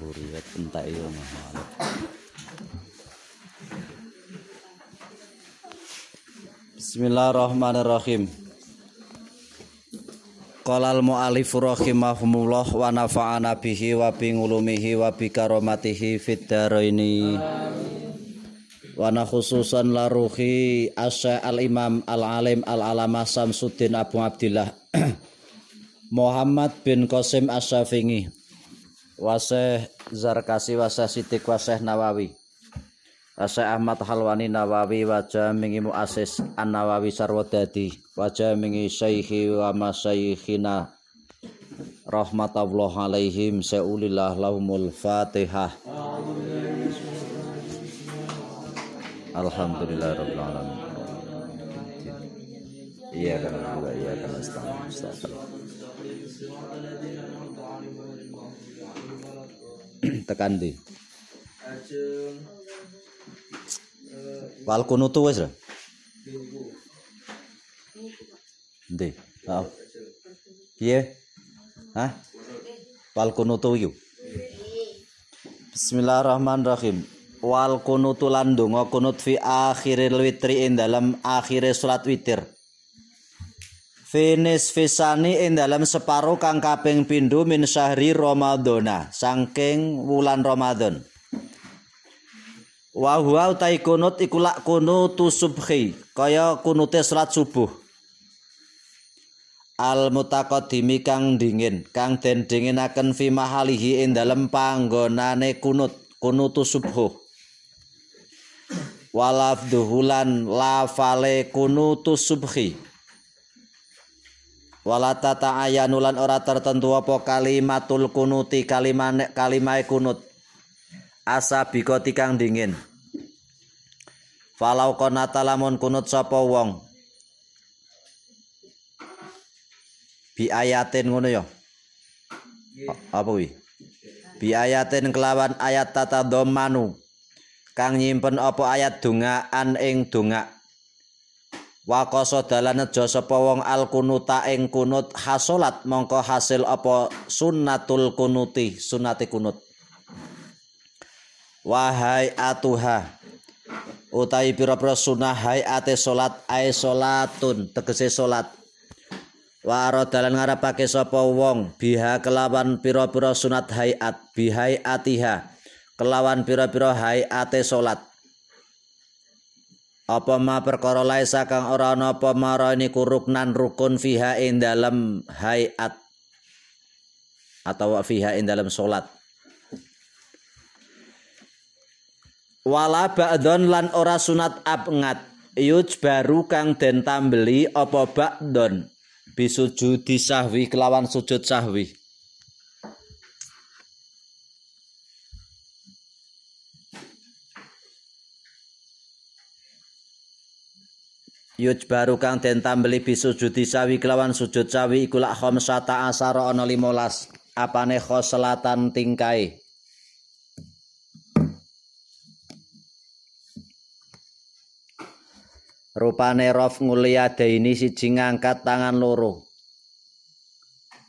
ya entek iya mahal. Bismillahirrahmanirrahim. Qala al mu'allif rahimahumullah wa nafa'ana bihi wa bi ulumihi wa bi karomatihi fid dharaini. Wa na khususan la ruhi asy al imam al alim al alamah Samsuddin Abu Abdillah Muhammad bin Qasim Asy-Syafi'i Waseh Zarkasi Waseh Sidik Waseh Nawawi. Asy Ahmad Halwani Nawawi wajah mingi muasis An Nawawi Sarwadadi. Wajah mingi syaihi wa masyayikhina rahmatullah alaihim seulillah lahumul fatihah. Alhamdulillah rabbil alamin. Iya kan iya kan astagfirullah tekan di Wal kunutu wis lho. Ndi? Heeh. Piye? Hah? Wal kunutu yu. Bismillahirrahmanirrahim. Wal kunutu lan donga kunut fi akhiril witri ing dalam akhire salat witir. Finis fisani ing dalam separuh kang kaping pindho min syahri Ramadhana saking wulan Ramadan. Wa huwa utai kunut iku lak kunutu subhi, kaya kunute salat subuh. Al mutaqaddimi kang dingin, kang den dinginaken fi mahalihi ing dalem panggonane kunut, kunutu subuh. Walafduhulan lafale kunutu subhi. Walata ta'ayanulan ora tertentu apa kalimatul kunuti kalimane kalimae kunut. Asa tikang dingin. Falau konata lamun kunut sapa wong. Bi ayatin ngono ya? Apa wi bi ayatin kelawan ayat tata domanu. Kang nyimpen apa ayat dungaan ing dunga Wakoso dalan nejo sapa wong al kunuta ing kunut hasolat mongko hasil apa sunnatul kunuti sunate kunut. Wahai atuha utai pira-pira sunah hayate salat ae salatun tegese salat wa dalan ngarepake sapa wong biha kelawan pira-pira sunat hayat bihai atiha kelawan pira-pira hayate salat apa ma perkara laisa kang ora ana apa marani kuruknan rukun fiha ing dalem hayat. Atau fiha ing dalem salat wala ba'don lan ora sunat abngat. Yuj baru kang den tambeli apa ba'don. Bisujudi sahwi kelawan sujud sahwi Yuj baru kang den tambeli bisujudi sawi kelawan sujud sawi iku lak khamsata asara ana 15 apane khoslatan tingkai Rupane rof nguliyadaini siji ngangkat tangan loro.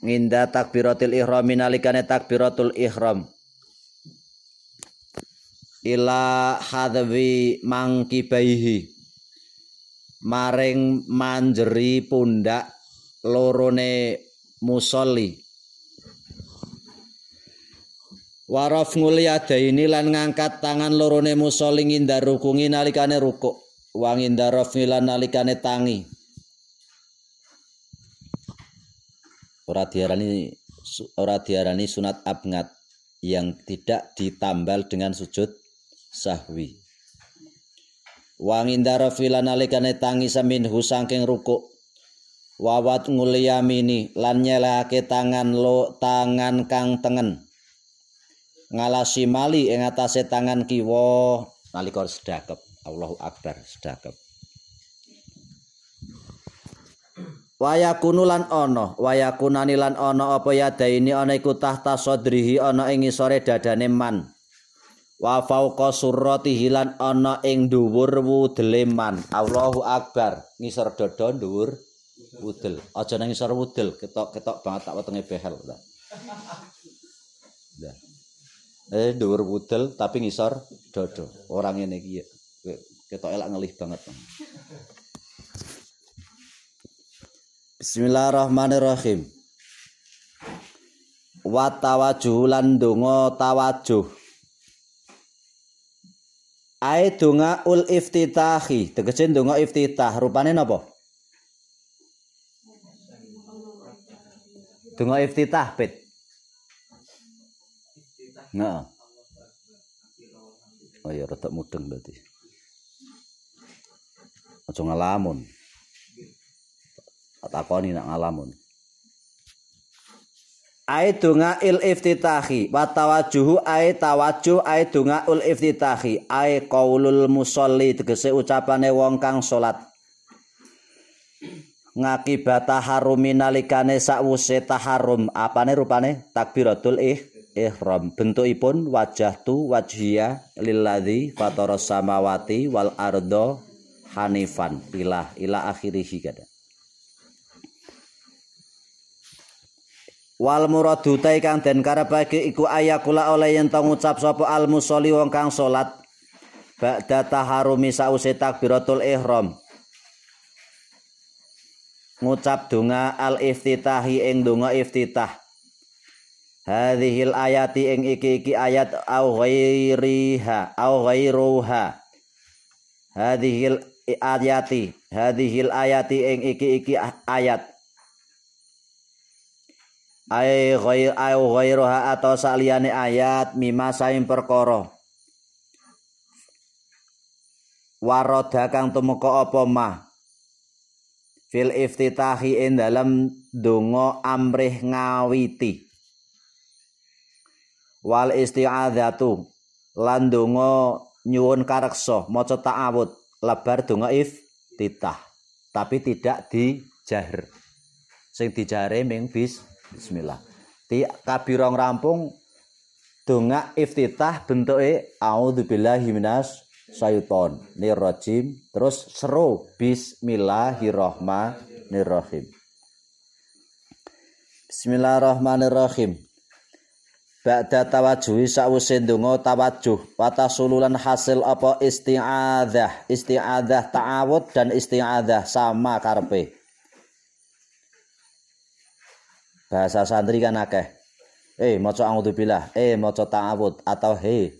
Nginda takbiratul ihram nalikane takbiratul ihram. Ila hadwi mangkibaihi. Maring manjeri pundak lorone musolli. Waraf nguliyadaini lan ngangkat tangan lorone musolli nginda rukungi nalikane rukuk. wangin darof milan nalikane tangi ora diarani ora diarani sunat abngat yang tidak ditambal dengan sujud sahwi wangin darof milan nalikane tangi saminhu saking rukuk. Wawat nguliyamini lan nyelake tangan lo tangan kang tengen. Ngalasi mali ing atase tangan kiwa. Nalika sedekap Allahu Akbar sedekap Wayakunu lan ana, wayakunani lan ana apa yadaini ana iku tahta sadrihi ana ing ngisore dadane man. Wa fauqa surratihi lan ana ing dhuwur wudele man. Allahu akbar. Ngisor dada dhuwur wudel. Aja nang ngisor wudel, ketok-ketok banget tak wetenge behel. Nah. Eh dhuwur wudel tapi ngisor dada. Orang ngene iki ketok elak ngelih banget. Bismillahirrahmanirrahim. Wa tawajuh lan donga tawajuh. Ae donga ul iftitahi, tegese donga iftitah, rupane napa? Donga iftitah, Pit. Nah. Oh ya rada mudeng berarti. Aja ngalamun. takoni nak ngalamun Ai dunga il iftitahi. Wa tawajuhu ai tawajuh ai dunga ul iftitahi. Ai qaulul musolli tegese ucapane wong kang salat ngakibata harumi nalikane sakwuse taharum. Apane rupane? Takbiratul ih ihram. Bentukipun wajah tu wajhiya lilladzi fataras samawati wal ardo hanifan. Ilah ila akhirih kada Wal muradu kang den karepake iku ayakula oleh yen to ngucap sapa al musolli wong kang salat ba'da taharumi sause takbiratul ihram. Ngucap donga al iftitahi ing donga iftitah. Hadhil ayati ing iki-iki ayat au ghairiha au ghairuha. Hadhil ayati, hadhil ayati ing iki-iki ayat ay ghair ay atau saliyane ayat mima saing perkara. Waroda kang tumeka apa mah fil iftitahi ing dalam donga amrih ngawiti. Wal isti'adzatu lan donga nyuwun kareksa maca ta'awud lebar donga iftitah tapi tidak dijahr. Sing dijare ming bis Bismillah. Di kabirong rampung donga iftitah bentuke auzubillahi minas syaiton nirrajim terus seru bismillahirrahmanirrahim. Bismillahirrahmanirrahim. Ba'da tawajuhi sa'wuse ndonga tawajuh watasululan hasil apa isti'adzah isti'adzah ta'awud dan isti'adzah sama karepe bahasa santri kan akeh. Eh maca auzubillah. Eh maca ta'awud atau he.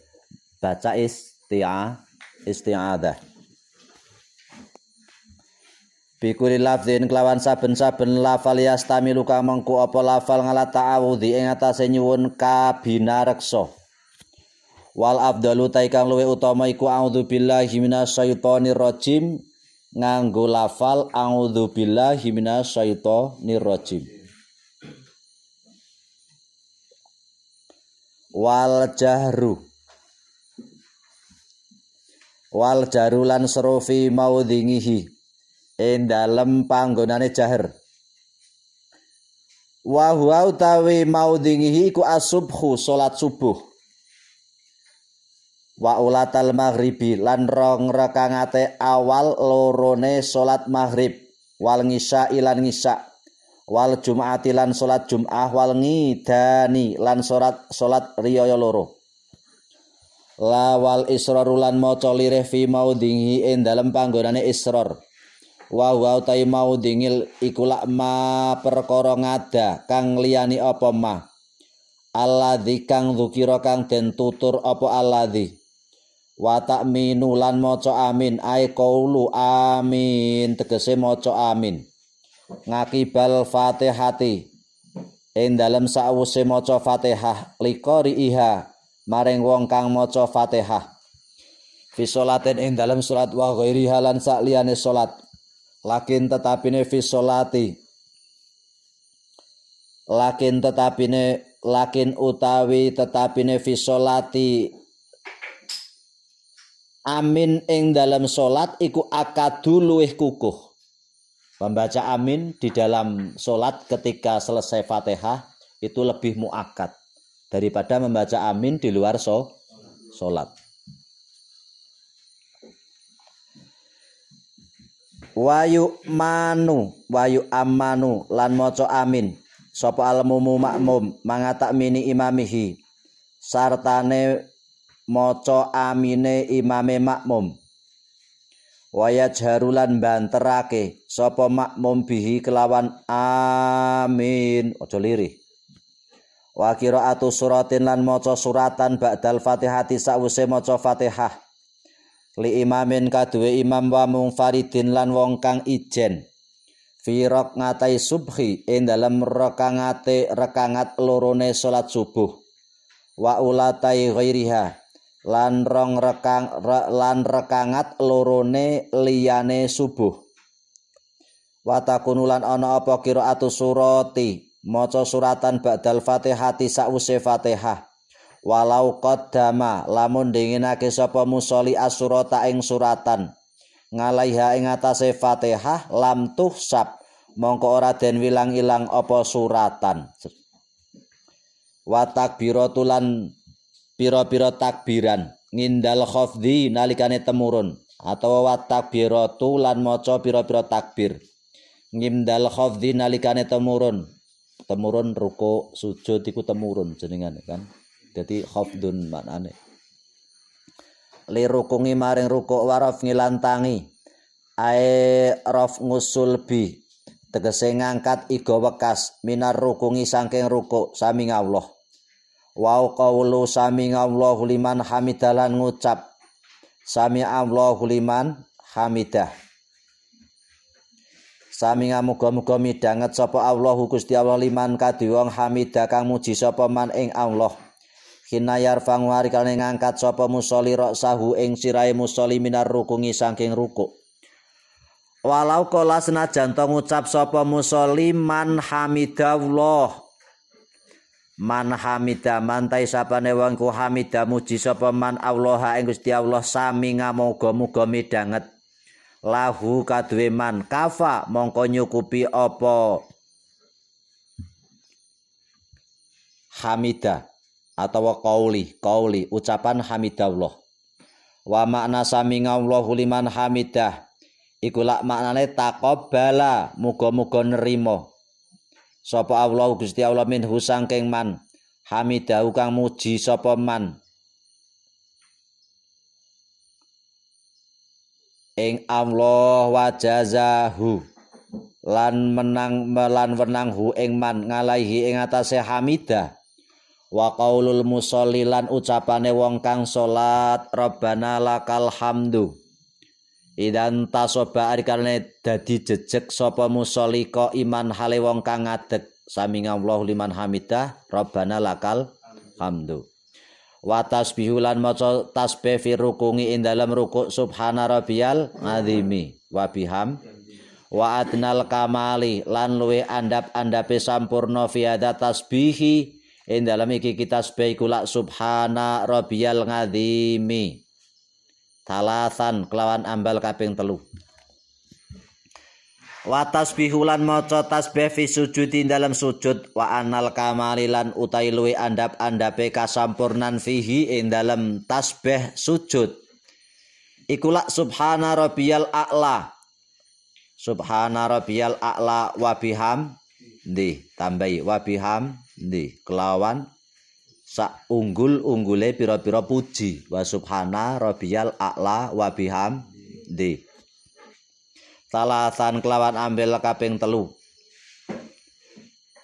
Baca isti'a isti'adah. Bikuli lafzin kelawan saben-saben lafal yastamilu kang mengku apa lafal ngala ta'awudhi ing atase nyuwun kabinareksa. Wal afdalu ta kang luwih utama iku a'udzubillahi minasyaitonir rajim nganggo lafal a'udzubillahi minasyaitonir rajim. Wal jahru. Wal jaru lan serufi maudhingihi. Ing dalem panggonane jahr wa huwa utawi maudhingihi iku asubhu salat subuh. Wa ulatal maghribi lan rong rekangate awal lorone salat maghrib. Wal ngisa ilan ngisa wal jum'ati lan salat jum'ah wal ngidani lan salat salat riyaya loro. La wal israr lan maca lirih fi maudhihi ing dalem panggonane israr wa wa utai maudhingil iku ma perkara ngada kang liyani apa ma alladzi kang dzukira kang den tutur apa alladzi? Wa ta'minu lan maca amin. Ai qaulu amin. Tegese maca amin ngakibal fatihati. Ing dalem sawuse maca fatihah liqari iha maring wong kang maca fatihah. Fi salatin ing dalem salat wa ghairi halan sak liyane salat. Lakin tetapine fi salati. Lakin tetapine lakin utawi tetapine fi salati. Amin ing dalem salat iku akadu luwih kukuh Membaca amin di dalam sholat ketika selesai fatihah itu lebih muakat daripada membaca amin di luar so, sholat. Wayu manu, wayu amanu lan moco amin. Sopo almumu makmum mangatak mini imamihi. Sartane moco amine imame makmum waya jarulan banterake sapa makmum bihi kelawan amin. Aja lirih. Wa qiraatu suratin lan maca suratan ba'dal fatihati sawise maca fatihah. Li imamin kaduwe imam wa mungfaridin lan wong kang ijen. Firaq ngatai subhi ing dalem rekangate rekangat lorone salat subuh. Wa ulatai ghairiha lan rong rekang re, lan rekangat lorone liyane subuh. Watakunulan ana apa qiraatu surati? Maca suratan ba'dal fatihati sa'use fatihah. Walau qaddama lamun dinginake sapa musoli asurata ing suratan. Ngalaiha ing atase fatihah lam tuhsab mongko ora den wilang-ilang apa suratan. Wa pira-pira takbiran ngindal khafdhi nalikane temurun atau wa takbiratu lan maca pira-pira takbir. Ngindal khafdhi nalikane temurun. Temurun ruko sujud iku temurun jenengan kan? Jadi khafdun maknane. Li rukungi maring ruko waraf ngilantangi. Ae raf ngusul bi. Tegese ngangkat iga wekas minar rukungi saking ruko sami Allah wa qawlu sami Allahu liman hamidalan ngucap sami Allahu liman hamidah. Sami muga-muga midanget sapa Allahu Gusti Allah liman kadhi wong hamidah kang muji sapa man ing Allah. Hinayar fang warikane ngangkat sapa musoli sahu ing sirahe musoli minar rukungi saking rukuk. Walau kala senajan to ngucap sapa musoli man hamidallah Man hamida mantai sapane wong ku hamida muji sapa man Allah ing Gusti Allah sami ngamoga-muga midanget. Lahu kaduwe man kafa mongko nyukupi apa? Hamida atau qauli qauli ucapan hamidallah. Wa makna sami ngallahu liman hamidah iku lak maknane taqabbala muga-muga nerima sapa Allah Gusti Allah minhu sangking man? Hamidahu kang muji sapa man? Ing Allah wa jazahu lan menang melan wenanghu ing man ngalaihi ing atase hamidah. Wa qaulul musolli lan ucapane wong kang salat rabbana lakal hamdu Idan tasoba arikarne dadi jejeg sapa musolli ko iman hale wong kang ngadeg. Sami liman hamidah Rabbana lakal hamdu. Wa tasbihu lan maca tasbih fi rukungi ing dalam rukuk subhana rabbiyal azimi. Wa biham. Wa adnal kamali lan luwe andap-andape sampurna fi tasbihi. Ing dalam iki kita tasbih kula subhana rabbiyal azimi talasan kelawan ambal kaping telu. Wa tasbihulan maca tasbih fi sujudi dalam sujud wa anal kamalilan utai luwi andap-andape kasampurnan fihi ing dalam tasbih sujud. Ikulah subhana rabbiyal a'la. Subhana rabbiyal a'la wa biham di tambahi wa biham di kelawan sak unggul unggule pira-pira puji. Wa subhana rabbiyal a'la wa biham di talasan kelawan ambil kaping telu.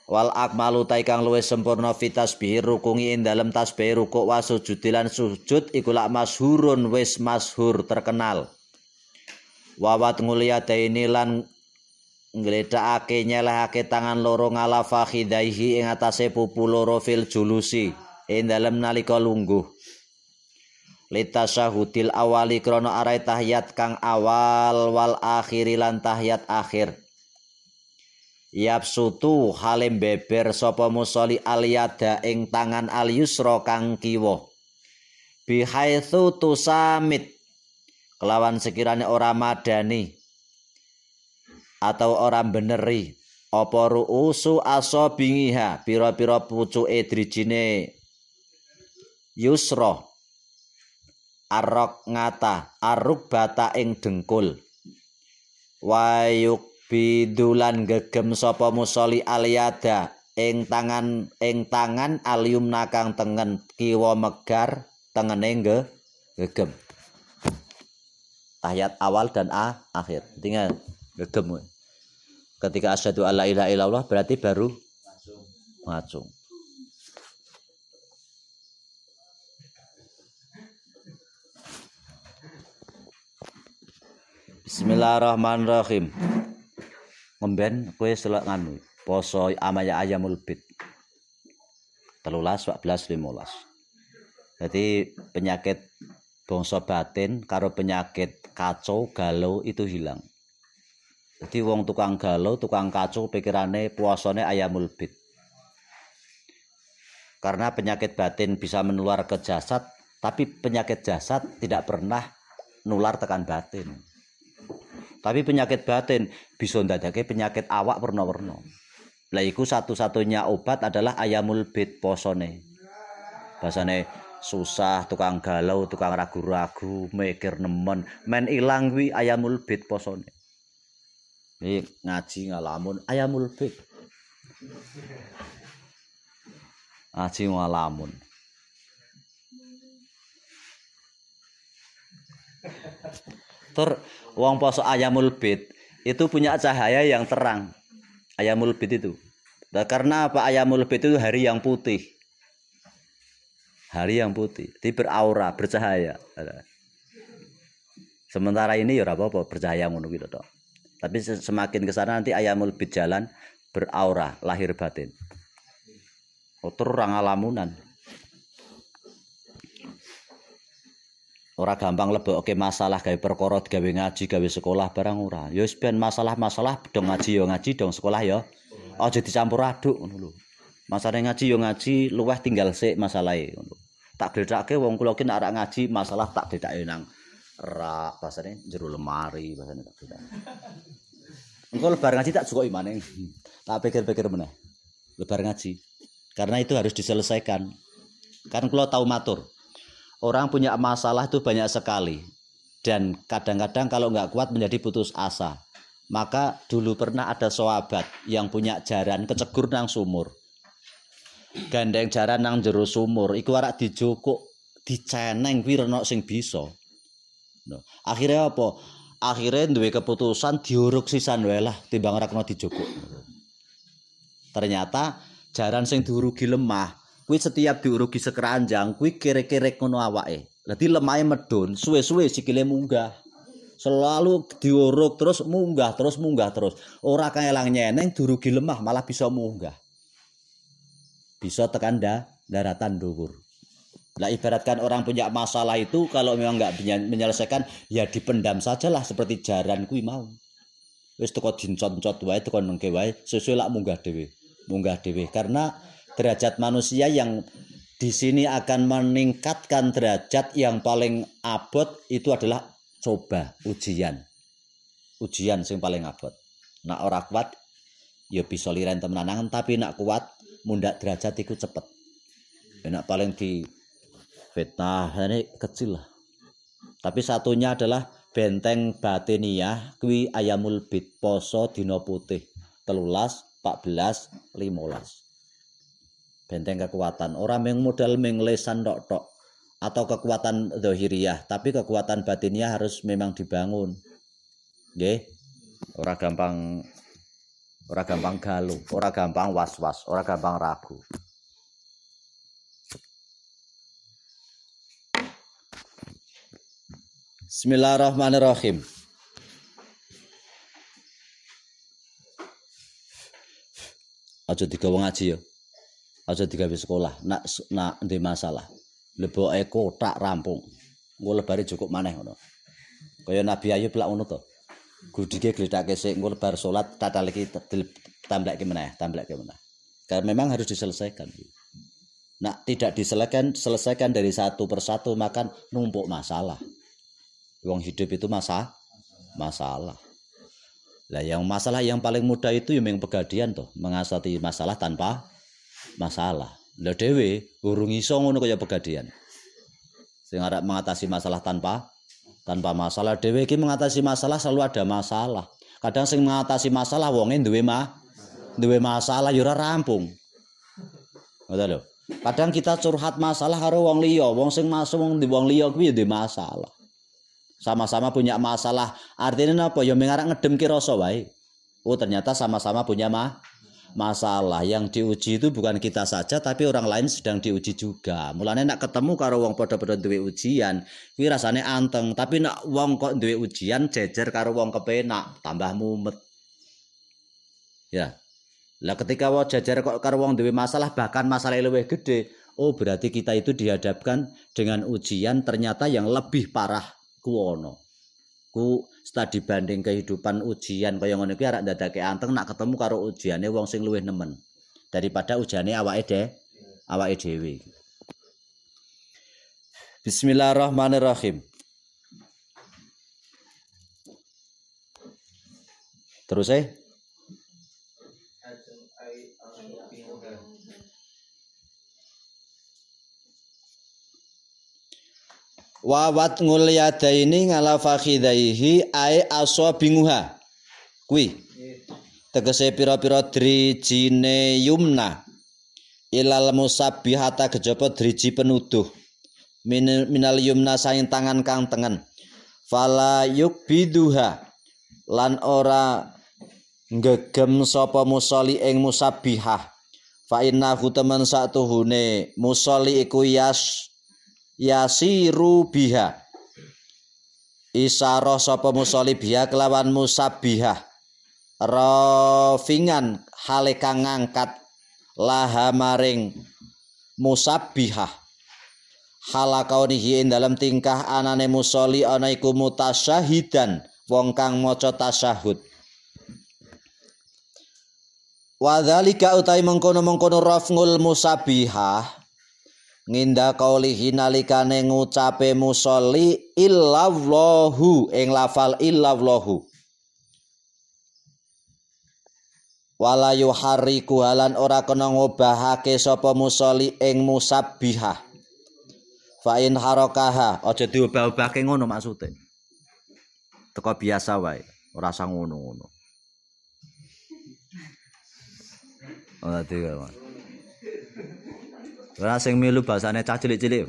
Wal akmalu taikang luwih sempurna fi tasbih rukungi ing dalem tasbih rukuk wa sujudilan sujud iku lak masyhurun wis masyhur terkenal. Wawat nguliyadaini lan ngledakake nyelehake tangan loro ngala fakhidaihi ing atase pupu loro fil julusi ing dalem nalika lungguh. Litasyahudil awali krana arai tahiyat kang awal wal akhiri lan tahiyat akhir. Yapsutu halim beber sapa musoli aliyada ing tangan al yusra kang kiwa. Bihaitsu tusamit. Kelawan sekiranya ora madani. Atau orang beneri. Apa ruusu aso bingiha. Pira-pira pucuke drijine yusra arok ngata. Aruk bata ing dengkul. Wayuk bidulan gegem sapa musoli aliyada ing tangan ing tangan alium nakang tengen kiwa megar tengene ge gegem. Tahiyat awal dan a akhir. Tinggal gegem. Ketika asyhadu alla ilaha illallah berarti baru ngacung Bismillahirrahmanirrahim. Ngemben kowe selak nganu, poso amaya ayamul bid. 13 14 15. Jadi penyakit bangsa batin karo penyakit kacau galau itu hilang. Jadi wong tukang galau, tukang kacau pikirane puasane ayamul bid. Karena penyakit batin bisa menular ke jasad, tapi penyakit jasad tidak pernah nular tekan batin. Tapi penyakit batin bisa ndadake penyakit awak warna-warna. Lah iku satu-satunya obat adalah ayamul bid posone. Basane susah, tukang galau, tukang ragu-ragu, mikir nemen, men ilang kuwi ayamul bid posone. Ini ngaji ngalamun ayamul bid. Ngaji ngalamun. Tur wong poso ayamul bid itu punya cahaya yang terang. Ayamul bid itu. Nah, karena apa ayamul bid itu hari yang putih. Hari yang putih, jadi beraura, bercahaya. Sementara ini ya apa-apa bercahaya ngono gitu toh. Tapi semakin ke sana nanti ayamul bid jalan beraura, lahir batin. Oh, terang alamunan. Ora gampang lebokke masalah gawe perkara gawe ngaji gawe sekolah barang ora. Ya wis masalah-masalah dong ngaji yo ngaji dong sekolah yo aja dicampur aduk ngono masalah ngaji yo ngaji luweh tinggal sik masalahe ngono tak bedake wong kula ki nek ngaji masalah tak bedake nang rak basane jero lemari basane tak bedake engko lebar ngaji tak cukup imane tak pikir-pikir meneh. Lebar ngaji. Karena itu harus diselesaikan. Kan kula tahu matur orang punya masalah itu banyak sekali. Dan kadang-kadang kalau nggak kuat menjadi putus asa. Maka dulu pernah ada sahabat yang punya jaran kecegur nang sumur. Gandeng jaran nang jero sumur. Iku arak dijokok diceneng kuwi renok sing bisa. No. akhirnya apa? Akhirnya duwe keputusan diuruk sisan wae lah timbang ora dijokok ternyata jaran sing diurugi lemah kuwi setiap diurugi sekeranjang kuwi kere-kere ngono awake. Dadi lemahe medun, suwe-suwe sikile munggah. Selalu diuruk terus munggah terus munggah terus. Ora kaelang nyeneng diurugi lemah malah bisa munggah. Bisa tekan da, daratan dhuwur. Lah ibaratkan orang punya masalah itu kalau memang nggak menyelesaikan ya dipendam sajalah seperti jaran kuwi mau. Wis teko dincot-cot wae teko nengke wae sesuai lak munggah dhewe. Munggah dhewe karena derajat manusia yang di sini akan meningkatkan derajat yang paling abot itu adalah coba ujian. Ujian sing paling abot. Nak ora kuat ya bisa liren temenan. Tapi nak kuat mundak derajat itu cepet. Enak paling di fitnah ini kecil lah. Tapi satunya adalah benteng batiniah kuwi ayamul bid poso dino putih telulas 14 15 benteng kekuatan. Orang yang modal menglesan tok tok. Atau kekuatan dohiriyah tapi kekuatan batinnya harus memang dibangun. Oke, orang gampang orang gampang galu orang gampang was was orang gampang ragu. Bismillahirrahmanirrahim. Aja digawa ngaji ya aja digawe sekolah nak nak ndek masalah. Leboke kotak rampung. Engko lebare cukup maneh ngono. Kaya Nabi Ayub lak ngono to. Gudike gledake sik engko lebar salat tatal iki tamblekke meneh tamblekke meneh. Karena memang harus diselesaikan. Nak tidak diselesaikan selesaikan dari satu persatu makan numpuk masalah. Wong hidup itu masa masalah. Lah yang masalah yang paling mudah itu yang pegadian tuh, mengasati masalah tanpa masalah. Lah dewe urung iso ngono kaya pegadian. Sing arep mengatasi masalah tanpa tanpa masalah dewe iki mengatasi masalah selalu ada masalah. Kadang sing mengatasi masalah wonge duwe mah duwe masalah ya ora rampung. Ngoten lho. Kadang kita curhat masalah karo wong liya, wong sing masuk wong di wong liya kuwi ya masalah sama-sama punya masalah artinya apa ya mengarang ngedem rasa wae oh ternyata sama-sama punya ma masalah yang diuji itu bukan kita saja tapi orang lain sedang diuji juga. Mulane nak ketemu karo wong padha-padha duwe ujian kuwi rasane anteng. Tapi nak wong kok duwe ujian jejer karo wong kepenak tambah mumet. Ya. Lah ketika wong jejer kok karo wong duwe masalah bahkan masalah luwih gede oh berarti kita itu dihadapkan dengan ujian ternyata yang lebih parah kuwono ku studi banding kehidupan ujian kaya ngono kuwi arek ndadake anteng nak ketemu karo ujiane wong sing luwih nemen. Daripada ujiane awake de awake dhewe. Bismillahirrahmanirrahim. Terus eh wawat ngulyadaini ngala fakhidaihi ae aswa binguha. Kuwi tegese pira-pira drijine yumna. Ilal musabbihata kejaba driji penuduh. Minal yumna saing tangan kang tengen. Fala yukbiduha. Lan ora ngegem sapa musoli ing musabbihah fa innahu temen satuhune musoli iku yas yasiru biha. Isaro sapa musolli biha kelawan musabbihah. Rafingan hale kang ngangkat laha maring musabbihah. Halakaunihi ing dalam tingkah anane musolli ana iku mutasyahidan wong kang maca tasyahud. Wadzalika utai mengkono-mengkono rafngul musabihah nginda kaulihi nalikane ngucape musolli illallahu ing lafal illallahu wala yuharriku halan ora kena ngobahake sapa musolli ing musabbihah. Fa in harakaha aja diobah-obahke ngono maksude. Teko biasa wae ora sang ngono-ngono. Ora digawe Ora sing milu basane cah cilik-cilik.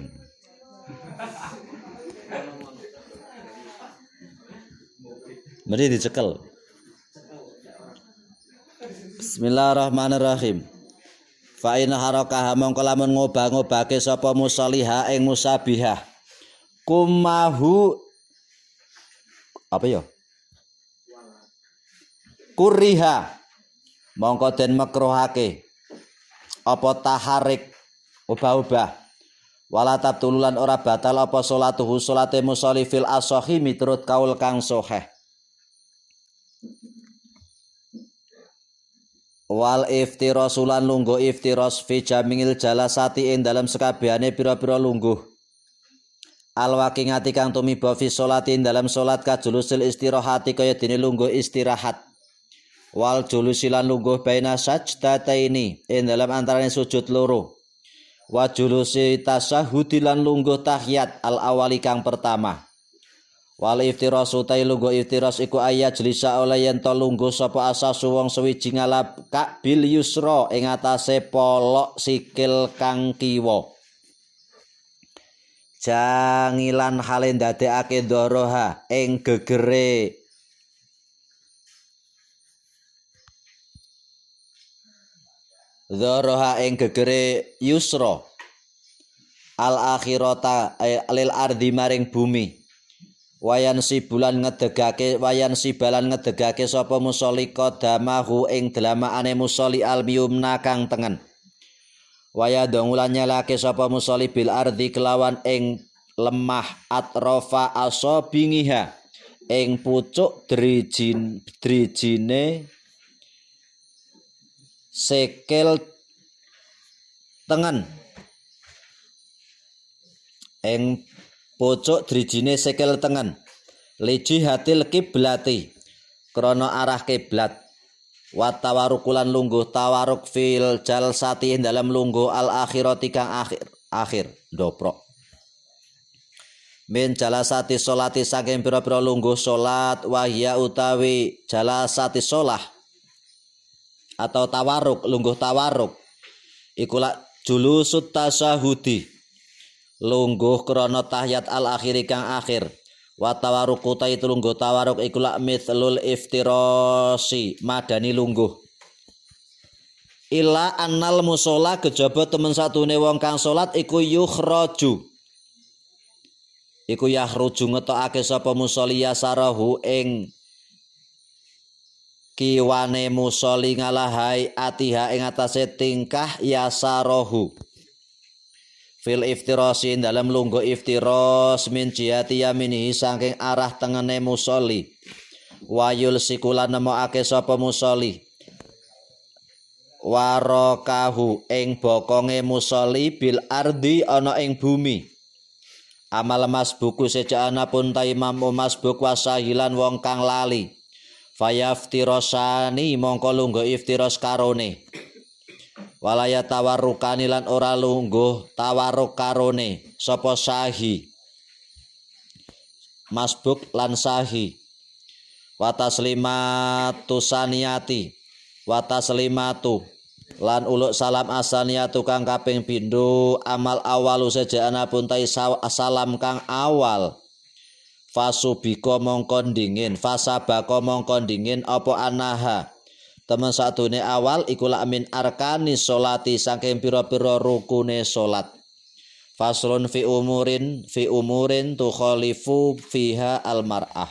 Mari dicekel. Bismillahirrahmanirrahim. Fa in harakah mongko lamun ngobah-ngobahke sapa musalliha ing musabihah. Kumahu apa ya? Kuriha mongko den makruhake apa taharik ubah-ubah wala tabtululan ora batal apa salatuhu salate musolli fil asohi miturut kaul kang sahih wal iftirasulan lungguh iftiras fi jamingil jalasati ing dalam sekabehane pira-pira lungguh. Al waqingati kang tumiba fi salati dalam salat kajulusil istirahati kaya dene lungguh istirahat. Wal julusilan lungguh baina sajdataini ing dalam antarane sujud loro wa julusi tasahudi lan lungguh tahiyat al awali kang pertama. Wal iftiras utai lungguh iftiras iku ayat jelisa oleh yen to lungguh sapa asas wong suwiji ngalap kak bil yusra ing atase polok sikil kang kiwa. Jangilan hale ndadekake ndoroha ing gegere Dhoroha ing gegere yusra. Al akhirata eh, lil ardi maring bumi. Wayan si bulan ngedegake wayan si balan ngedegake sapa musolli qadamahu ing delamaane musolli al miyumna kang tengen. Waya dongulan nyalake sapa musolli bil ardi kelawan ing lemah atrofa asobingiha ing pucuk drijin drijine sekel tengen. Ing pojok drijine sekel tengen. Liji hatil kiblati krana arah kiblat. Wa tawarukulan lungguh tawaruk fil jalsati dalam lungguh al akhirati kang akhir akhir. Doprok min jalasati solati saking pira-pira lungguh salat wahya utawi jalasati solah atau tawaruk lungguh tawaruk iku lak julusut tasahudi lungguh krana tahiyat al akhiri kang akhir. Wa tawaruku ta itu lungguh tawaruk iku lak mithlul iftirasi madani lungguh. Ila annal musola kejaba temen satune wong kang salat iku yukhraju iku yahruju ngetokake sapa musoli yasarahu ing kiwane musoli ngalahai atiha ing atase tingkah yasarahu fil iftirasi dalam lunggu iftiros min jihati yaminihi saking arah tengene musoli wayul sikula nemokake sapa musoli warokahu ing bokonge musoli bil ardi ana ing bumi. Amal masbuku sejana pun ta imam masbuk wasahilan wong kang lali fayaftirosani mongko lunggu iftiros karone. Walaya tawarrukani lan ora lungguh tawarruk karone. Sapa sahi? Masbuk lan sahi. Wa taslimatu saniyati. Lan uluk salam asaniyatu kang kaping pindho amal awalu sejana pun tai salam kang awal fasubiko mongkon dingin fasabako mongkon dingin apa anaha? Temen satune awal iku min arkani solati saking pira-pira rukune salat faslun fi umurin fi umurin tukhalifu fiha al mar'ah